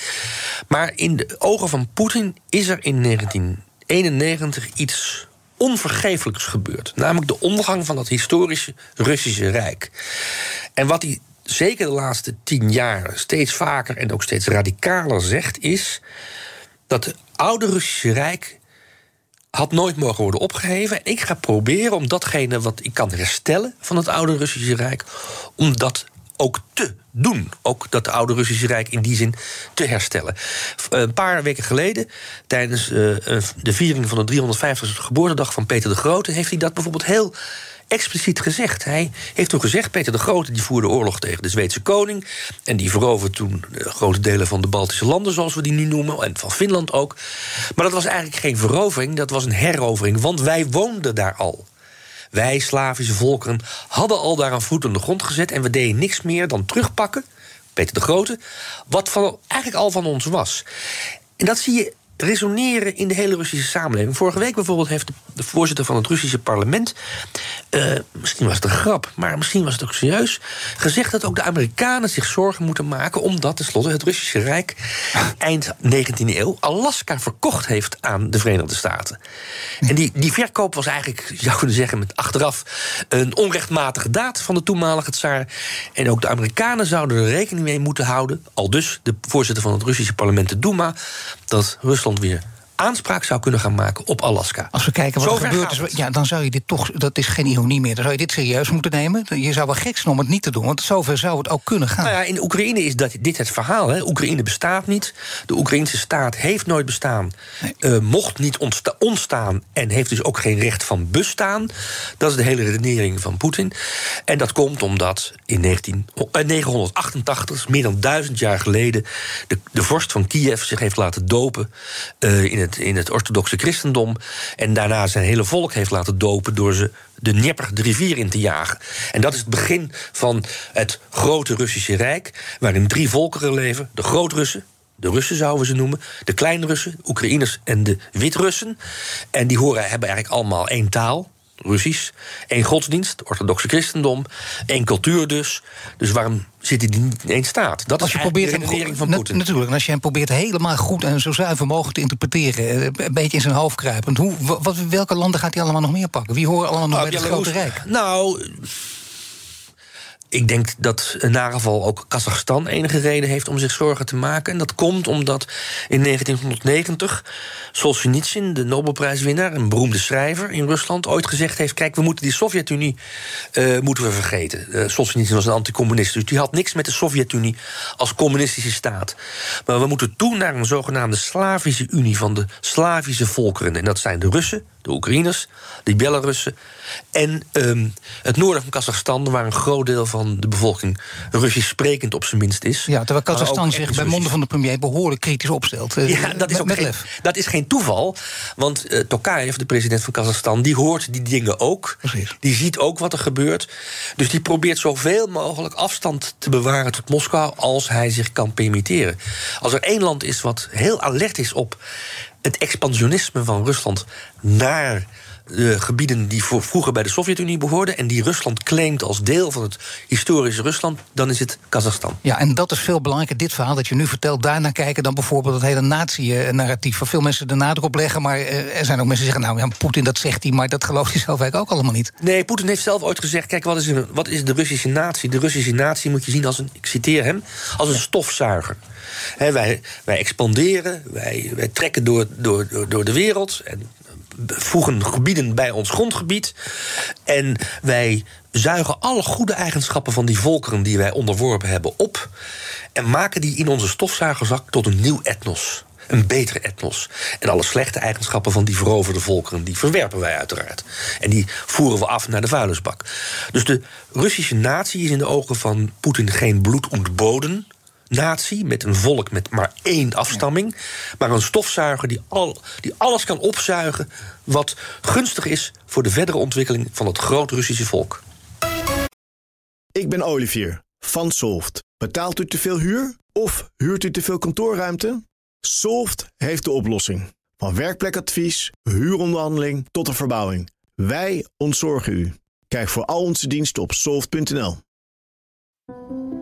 Maar in de ogen van Poetin is er in 1991 iets onvergeeflijks gebeurd. Namelijk de ondergang van dat historische Russische Rijk. En wat hij zeker de laatste tien jaar steeds vaker en ook steeds radicaler zegt, is dat het oude Russische Rijk had nooit mogen worden opgeheven. En ik ga proberen om datgene wat ik kan herstellen van het oude Russische Rijk, om dat ook te doen. Ook dat oude Russische Rijk in die zin te herstellen. Een paar weken geleden, tijdens eh, de viering van de 350ste geboortedag van Peter de Grote, heeft hij dat bijvoorbeeld heel expliciet gezegd. Hij heeft toen gezegd, Peter de Grote die voerde oorlog tegen de Zweedse koning... en die veroverde toen eh, grote delen van de Baltische landen, zoals we die nu noemen... en van Finland ook. Maar dat was eigenlijk geen verovering, dat was een herovering... want wij woonden daar al. Wij, Slavische volkeren, hadden al daar een voet aan de grond gezet... en we deden niks meer dan terugpakken, Peter de Grote... wat van, eigenlijk al van ons was. En dat zie je resoneren in de hele Russische samenleving. Vorige week bijvoorbeeld heeft de, voorzitter van het Russische parlement... eh, misschien was het een grap, maar misschien was het ook serieus... gezegd dat ook de Amerikanen zich zorgen moeten maken... omdat tenslotte het Russische Rijk eind 19e eeuw... Alaska verkocht heeft aan de Verenigde Staten. En die, die verkoop was eigenlijk, je zou kunnen zeggen... met achteraf een onrechtmatige daad van de toenmalige tsaar. En ook de Amerikanen zouden er rekening mee moeten houden... al dus de voorzitter van het Russische parlement, de Duma... dat Rusland weer aanspraak zou kunnen gaan maken op Alaska. Als we kijken wat er gebeurd gaat is, het. ja, dan zou je dit toch, dat is geen ironie meer, dan zou je dit serieus moeten nemen. Je zou wel gek zijn om het niet te doen, want zover zou het ook kunnen gaan. Nou ja, in Oekraïne is dat, dit het verhaal. Hè. Oekraïne bestaat niet. De Oekraïnse staat heeft nooit bestaan. eh, mocht niet ontsta- ontstaan. En heeft dus ook geen recht van bestaan. Dat is de hele redenering van Poetin. En dat komt omdat in 19, eh, 988, dus meer dan duizend jaar geleden. De, de vorst van Kiev zich heeft laten dopen. eh, in, het, in het orthodoxe christendom. En daarna zijn hele volk heeft laten dopen. door ze de Dnieper, de rivier in te jagen. En dat is het begin van het grote Russische Rijk, waarin drie volkeren leven: de Groot-Russen. De Russen zouden we ze noemen. De Klein-Russen, Oekraïners en de Wit-Russen. En die horen, hebben eigenlijk allemaal één taal, Russisch. één godsdienst, orthodoxe christendom. één cultuur dus. Dus waarom zitten die niet in één staat? Dat Als is je eigenlijk probeert de redenering van na- Poetin. natuurlijk, en als je hem probeert helemaal goed en zo zuiver mogelijk te interpreteren, eh, een beetje in zijn hoofd kruipend, hoe, wa- wat, welke landen gaat hij allemaal nog meer pakken? Wie horen allemaal nog Nou, bij het grote rijk? Nou, ik denk dat in ook Kazachstan enige reden heeft om zich zorgen te maken. En dat komt omdat in 1990 Solzhenitsyn, de Nobelprijswinnaar, een beroemde schrijver in Rusland, ooit gezegd heeft: Kijk, we moeten die Sovjet-Unie eh, moeten we vergeten. Uh, Solzhenitsyn was een anticommunist, dus die had niks met de Sovjet-Unie als communistische staat. Maar we moeten toe naar een zogenaamde Slavische Unie van de Slavische volkeren. En dat zijn de Russen, de Oekraïners, de Belarussen en ehm, het noorden van Kazachstan, waar een groot deel van de bevolking Russisch sprekend op zijn minst is. Ja, terwijl Kazachstan zich bij monden van de premier behoorlijk kritisch opstelt. eh, Ja, dat is, ook geen, dat is geen toeval. Want eh Tokayev, de president van Kazachstan, die hoort die dingen ook. Precies. Die ziet ook wat er gebeurt. Dus die probeert zoveel mogelijk afstand te bewaren tot Moskou als hij zich kan permitteren. Als er één land is wat heel alert is op het expansionisme van Rusland naar de gebieden die voor, vroeger bij de Sovjet-Unie behoorden en die Rusland claimt als deel van het historische Rusland, dan is het Kazachstan. Ja, en dat is veel belangrijker, dit verhaal dat je nu vertelt, daarnaar kijken dan bijvoorbeeld het hele nazi-narratief. Waar veel mensen de nadruk op leggen, maar eh, er zijn ook mensen die zeggen, nou ja, Poetin dat zegt hij, maar dat gelooft hij zelf eigenlijk ook allemaal niet. Nee, Poetin heeft zelf ooit gezegd: kijk, wat is, een, wat is de Russische natie? De Russische natie moet je zien als een, ik citeer hem, als een stofzuiger. wij, wij expanderen, wij, wij trekken door, door, door, door de wereld. En voegen gebieden bij ons grondgebied. En wij zuigen alle goede eigenschappen van die volkeren die wij onderworpen hebben op. En maken die in onze stofzuigerzak tot een nieuw etnos. Een beter etnos. En alle slechte eigenschappen van die veroverde volkeren, die verwerpen wij uiteraard. En die voeren we af naar de vuilnisbak. Dus de Russische natie is in de ogen van Poetin geen bloed ontboden natie met een volk met maar één afstamming, maar een stofzuiger die, al, die alles kan opzuigen wat gunstig is voor de verdere ontwikkeling van het groot Russische volk. Ik ben Olivier van Solft. Betaalt u te veel huur of huurt u te veel kantoorruimte? Solft heeft de oplossing. Van werkplekadvies, huuronderhandeling tot de verbouwing. Wij ontzorgen u. Kijk voor al onze diensten op soft.nl.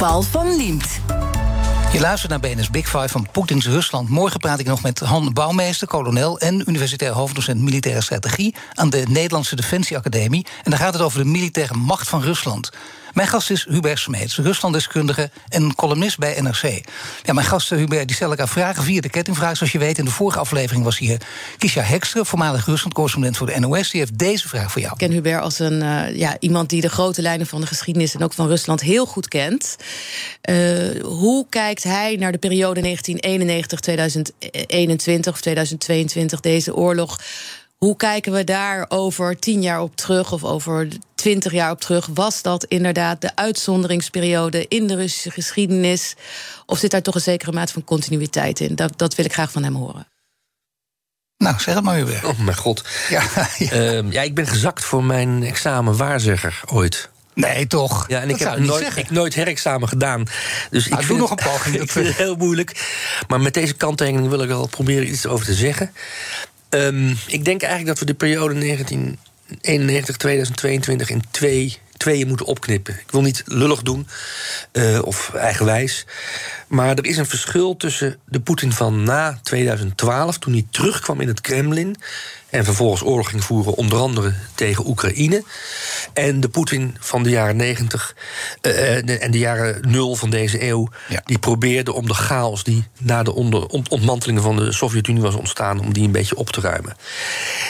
Paul van Liemt. Je luistert naar BNS Big Five van Poetins Rusland. Morgen praat ik nog met Han Bouwmeester, kolonel en universitair hoofddocent militaire strategie aan de Nederlandse Defensieacademie. En dan gaat het over de militaire macht van Rusland. Mijn gast is Hubert Smeets, Ruslanddeskundige en columnist bij NRC. Ja, mijn gast Hubert die stel ik aan vragen via de kettingvraag. Zoals je weet, in de vorige aflevering was hier Kisha Hekster, voormalig Rusland-correspondent voor de NOS. Die heeft deze vraag voor jou. Ik ken Hubert als een, uh, ja, iemand die de grote lijnen van de geschiedenis en ook van Rusland heel goed kent. Uh, hoe kijkt hij naar de periode 1991-2021 of 2022, deze oorlog? Hoe kijken we daar over tien jaar op terug of over twintig jaar op terug? Was dat inderdaad de uitzonderingsperiode in de Russische geschiedenis? Of zit daar toch een zekere mate van continuïteit in? Dat, dat wil ik graag van hem horen. Nou, zeg het maar weer. Oh, mijn god. Ja, ja. Uh, ja, ik ben gezakt voor mijn examen waarzegger ooit. Nee, toch? Ja, en ik heb nooit, ik nooit herexamen gedaan. Dus nou, ik doe nog een poging. ik vind het heel moeilijk. Maar met deze kanttekening wil ik wel proberen iets over te zeggen. Um, ik denk eigenlijk dat we de periode 1991, 2022 in twee, tweeën moeten opknippen. Ik wil niet lullig doen uh, of eigenwijs. Maar er is een verschil tussen de Poetin van na 2012, toen hij terugkwam in het Kremlin en vervolgens oorlog ging voeren, onder andere tegen Oekraïne. En de Poetin van de jaren 90 uh, en de jaren nul van deze eeuw, ja. die probeerde om de chaos die na de onder, ontmantelingen van de Sovjet-Unie was ontstaan, om die een beetje op te ruimen.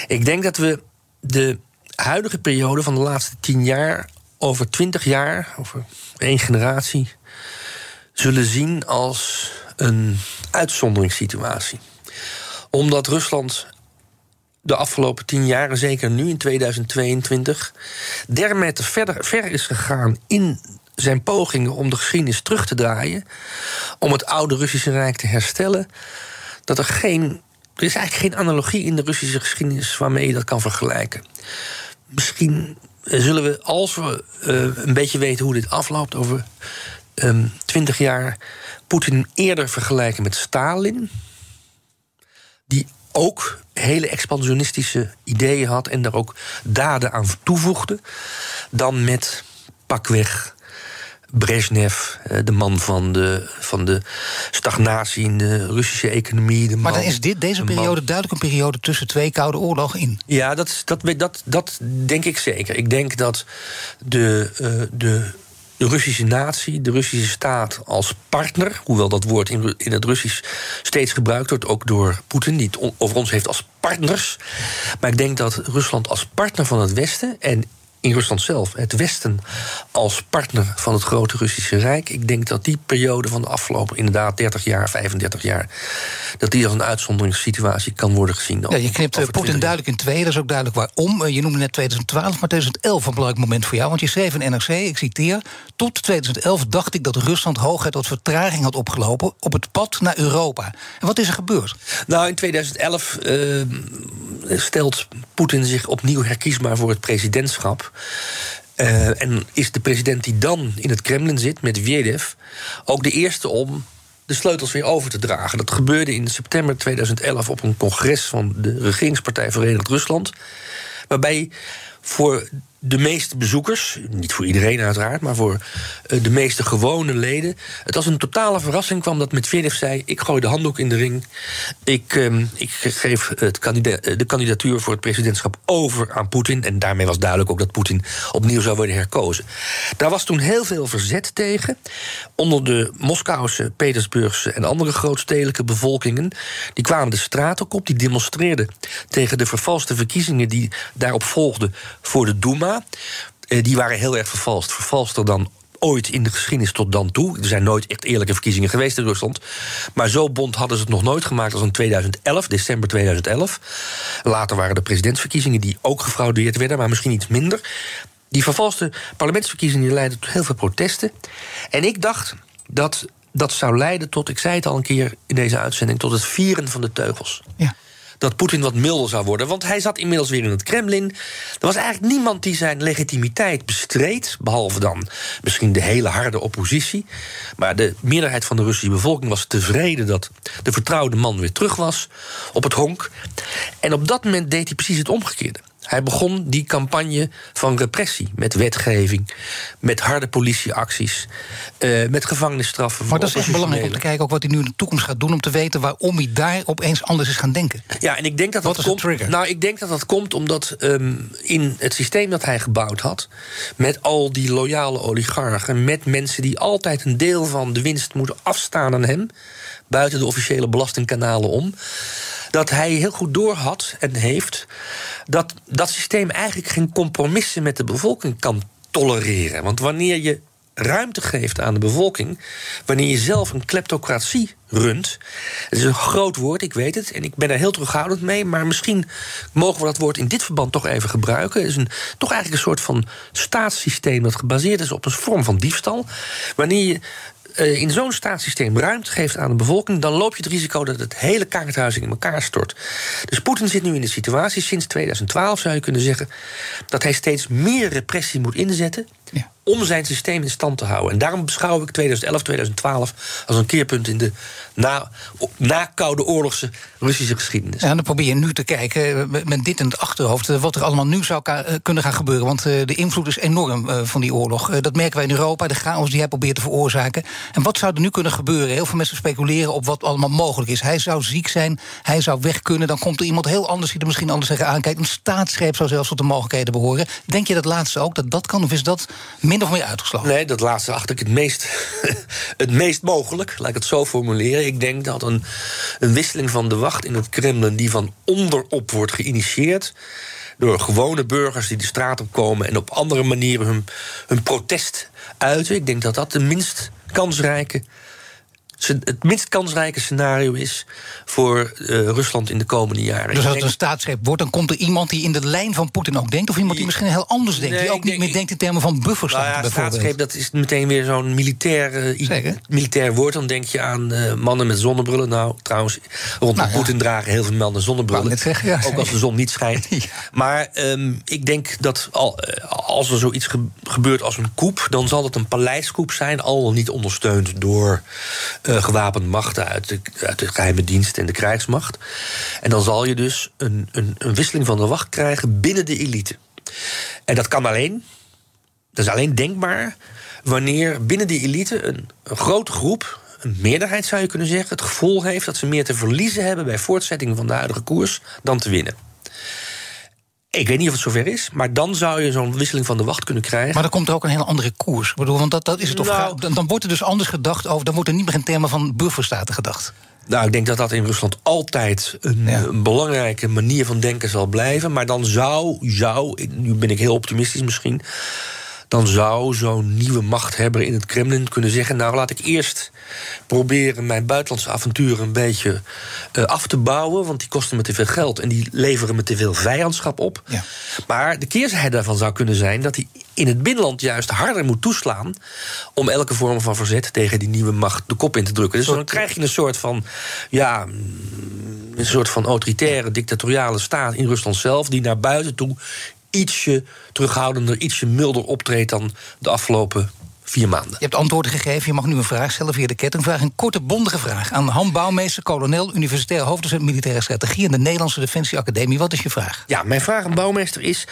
Ik denk dat we de huidige periode van de laatste tien jaar, over twintig jaar, over één generatie, zullen zien als een uitzonderingssituatie. Omdat Rusland de afgelopen tien jaar, zeker nu in 2022, dermate verder ver is gegaan in zijn pogingen om de geschiedenis terug te draaien, om het oude Russische Rijk te herstellen, dat er geen. Er is eigenlijk geen analogie in de Russische geschiedenis waarmee je dat kan vergelijken. Misschien zullen we, als we uh, een beetje weten hoe dit afloopt, over um, twintig jaar Poetin eerder vergelijken met Stalin. Die ook hele expansionistische ideeën had en daar ook daden aan toevoegde, dan met pakweg Brezhnev, eh, de man van de, van de stagnatie in de Russische economie. De maar man, dan is dit, deze periode duidelijk een periode tussen twee koude oorlogen in. Ja, dat, dat, dat, dat denk ik zeker. Ik denk dat de, uh, de de Russische natie, de Russische staat als partner, hoewel dat woord in, in het Russisch steeds gebruikt wordt, ook door Poetin, die het over ons heeft als partners. Maar ik denk dat Rusland als partner van het Westen en in Rusland zelf, het Westen als partner van het grote Russische Rijk. Ik denk dat die periode van de afgelopen inderdaad 30 jaar, 35 jaar, dat die als een uitzonderingssituatie kan worden gezien. Ja, je knipt eh, Poetin 20 jaar. duidelijk in twee, dat is ook duidelijk waarom. Eh, Je noemde net 2012, maar 2011 een belangrijk moment voor jou. Want je schreef in NRC, ik citeer... tot 2011 dacht ik dat Rusland hooguit tot vertraging had opgelopen... op het pad naar Europa. En wat is er gebeurd? Nou, in 2011 eh, stelt Poetin zich opnieuw herkiesbaar voor het presidentschap. Eh, en is de president die dan in het Kremlin zit, Medvedev, ook de eerste om de sleutels weer over te dragen. Dat gebeurde in september 2011 op een congres van de regeringspartij Verenigd Rusland. Waarbij voor de meeste bezoekers, niet voor iedereen uiteraard, maar voor eh, de meeste gewone leden, het als een totale verrassing kwam dat Medvedev zei: Ik gooi de handdoek in de ring. Ik, ehm, ik geef het eh, de kandidatuur voor het presidentschap over aan Poetin. En daarmee was duidelijk ook dat Poetin opnieuw zou worden herkozen. Daar was toen heel veel verzet tegen. Onder de Moskouse, Petersburgse en andere grootstedelijke bevolkingen. Die kwamen de straat ook op, die demonstreerden tegen de vervalste verkiezingen die daarop volgden voor de Duma. Eh, Die waren heel erg vervalst. Vervalster dan ooit in de geschiedenis tot dan toe. Er zijn nooit echt eerlijke verkiezingen geweest in Rusland. Maar zo bond hadden ze het nog nooit gemaakt als in 2011, december 2011. Later waren er presidentsverkiezingen die ook gefraudeerd werden, maar misschien iets minder. Die vervalste parlementsverkiezingen leidden tot heel veel protesten. En ik dacht dat dat zou leiden tot, ik zei het al een keer in deze uitzending, tot het vieren van de teugels Ja. Dat Poetin wat milder zou worden. Want hij zat inmiddels weer in het Kremlin. Er was eigenlijk niemand die zijn legitimiteit bestreed. Behalve dan misschien de hele harde oppositie. Maar de meerderheid van de Russische bevolking was tevreden dat de vertrouwde man weer terug was op het honk. En op dat moment deed hij precies het omgekeerde. Hij begon die campagne van repressie. Met wetgeving, met harde politieacties, eh, met gevangenisstraffen. Maar dat is echt belangrijk om te kijken ook wat hij nu in de toekomst gaat doen... om te weten waarom hij daar opeens anders is gaan denken. Ja, en ik denk dat Wat dat komt. trigger? Nou, ik denk dat dat komt omdat ehm, in het systeem dat hij gebouwd had, met al die loyale oligarchen, met mensen die altijd een deel van de winst moeten afstaan aan hem, buiten de officiële belastingkanalen om, dat hij heel goed doorhad en heeft dat dat systeem eigenlijk geen compromissen met de bevolking kan tolereren. Want wanneer je ruimte geeft aan de bevolking, wanneer je zelf een kleptocratie runt. Het is een groot woord, ik weet het, en ik ben daar heel terughoudend mee, maar misschien mogen we dat woord in dit verband toch even gebruiken. Het is een, toch eigenlijk een soort van staatssysteem dat gebaseerd is op een vorm van diefstal. Wanneer je in zo'n staatssysteem ruimte geeft aan de bevolking, dan loop je het risico dat het hele kaarthuis in elkaar stort. Dus Poetin zit nu in de situatie, sinds 2012 zou je kunnen zeggen, dat hij steeds meer repressie moet inzetten Ja. Om zijn systeem in stand te houden. En daarom beschouw ik 2011, 2012 als een keerpunt in de na, na Koude Oorlogse Russische geschiedenis. Ja, en dan probeer je nu te kijken, eh, met dit in het achterhoofd... eh, wat er allemaal nu zou eh, kunnen gaan gebeuren. Want de invloed is enorm van die oorlog. Dat merken wij in Europa, de chaos die hij probeert te veroorzaken. En wat zou er nu kunnen gebeuren? Heel veel mensen speculeren op wat allemaal mogelijk is. Hij zou ziek zijn, hij zou weg kunnen... dan komt er iemand heel anders die er misschien anders tegen aankijkt. Een staatsgreep zou zelfs tot de mogelijkheden behoren. Denk je dat laatste ook, dat dat kan? Of is dat min of uitgesloten? Nee, dat laatste acht ik het meest, het meest mogelijk. Laat ik het zo formuleren. Ik denk dat een, een wisseling van de wacht in het Kremlin... die van onderop wordt geïnitieerd... door gewone burgers die de straat op komen... en op andere manieren hun, hun protest uiten. Ik denk dat dat de minst kansrijke... het minst kansrijke scenario is voor eh, Rusland in de komende jaren. Dus als het een staatsgreep wordt, dan komt er iemand die in de lijn van Poetin ook denkt... of iemand die misschien heel anders denkt, Nee, die ook niet meer denkt in termen van bufferstaten Nou ja, staatsgreep, dat is meteen weer zo'n militair, militair woord. Dan denk je aan eh, mannen met zonnebrillen. Nou, trouwens, rond Nou ja. Poetin dragen heel veel mannen zonnebrillen. Zeggen, ja. Ook als de zon niet schijnt. Maar ehm, ik denk dat al, eh, als er zoiets ge- gebeurt als een coup... dan zal het een paleiscoup zijn, al niet ondersteund... door gewapende machten uit de, uit de geheime dienst en de krijgsmacht. En dan zal je dus een, een, een wisseling van de wacht krijgen binnen de elite. En dat kan alleen dat is alleen denkbaar wanneer binnen die elite een, een grote groep, een meerderheid zou je kunnen zeggen, het gevoel heeft dat ze meer te verliezen hebben bij voortzetting van de huidige koers dan te winnen. Ik weet niet of het zover is, maar dan zou je zo'n wisseling van de wacht kunnen krijgen. Maar dan komt er ook een hele andere koers. Ik bedoel, want dat, dat is het toch. Nou. dan, dan wordt er dus anders gedacht over. Dan wordt er niet meer in termen van bufferstaten gedacht. Nou, ik denk dat dat in Rusland altijd een, Ja. een belangrijke manier van denken zal blijven. Maar dan zou, zou, nu ben ik heel optimistisch misschien. Dan zou zo'n nieuwe machthebber in het Kremlin kunnen zeggen: Nou, laat ik eerst proberen mijn buitenlandse avonturen een beetje eh, af te bouwen. Want die kosten me te veel geld en die leveren me te veel vijandschap op. Ja. Maar de keerzijde daarvan zou kunnen zijn dat hij in het binnenland juist harder moet toeslaan. om elke vorm van verzet tegen die nieuwe macht de kop in te drukken. Dus dan krijg je een soort van. ja, een soort van autoritaire, dictatoriale staat in Rusland zelf. die naar buiten toe ietsje terughoudender, ietsje milder optreedt dan de afgelopen vier maanden. Je hebt antwoorden gegeven. Je mag nu een vraag stellen via de kettingvraag. Een korte, bondige vraag aan Han Bouwmeester, kolonel, universitair hoofddocent militaire strategie in de Nederlandse Defensie Academie. Wat is je vraag? Ja, mijn vraag aan bouwmeester is: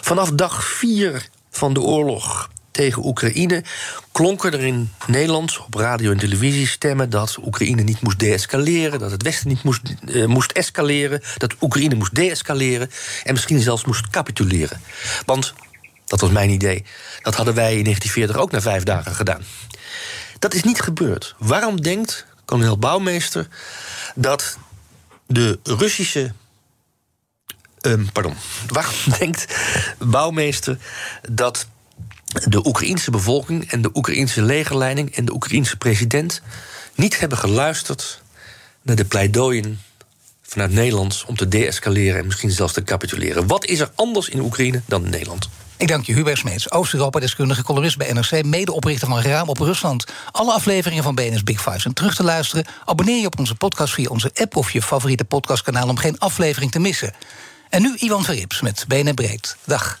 vanaf dag vier van de oorlog tegen Oekraïne klonken er in Nederland op radio en televisie stemmen dat Oekraïne niet moest deescaleren, dat het Westen niet moest, eh, moest escaleren, dat Oekraïne moest deescaleren en misschien zelfs moest capituleren. Want dat was mijn idee. Dat hadden wij in 1940 ook na vijf dagen gedaan. Dat is niet gebeurd. Waarom denkt kolonel Bouwmeester dat de Russische Ehm, pardon. Waarom denkt bouwmeester dat de Oekraïense bevolking en de Oekraïense legerleiding en de Oekraïense president niet hebben geluisterd naar de pleidooien vanuit Nederland om te deescaleren en misschien zelfs te capituleren? Wat is er anders in Oekraïne dan in Nederland? Ik dank je, Hubert Smeets, Oost-Europa-deskundige, columnist bij NRC... medeoprichter van Raam op Rusland. Alle afleveringen van BNS Big Five zijn terug te luisteren. Abonneer je op onze podcast via onze app of je favoriete podcastkanaal... om geen aflevering te missen. En nu Iwan Verrips met BNN Breed. Dag.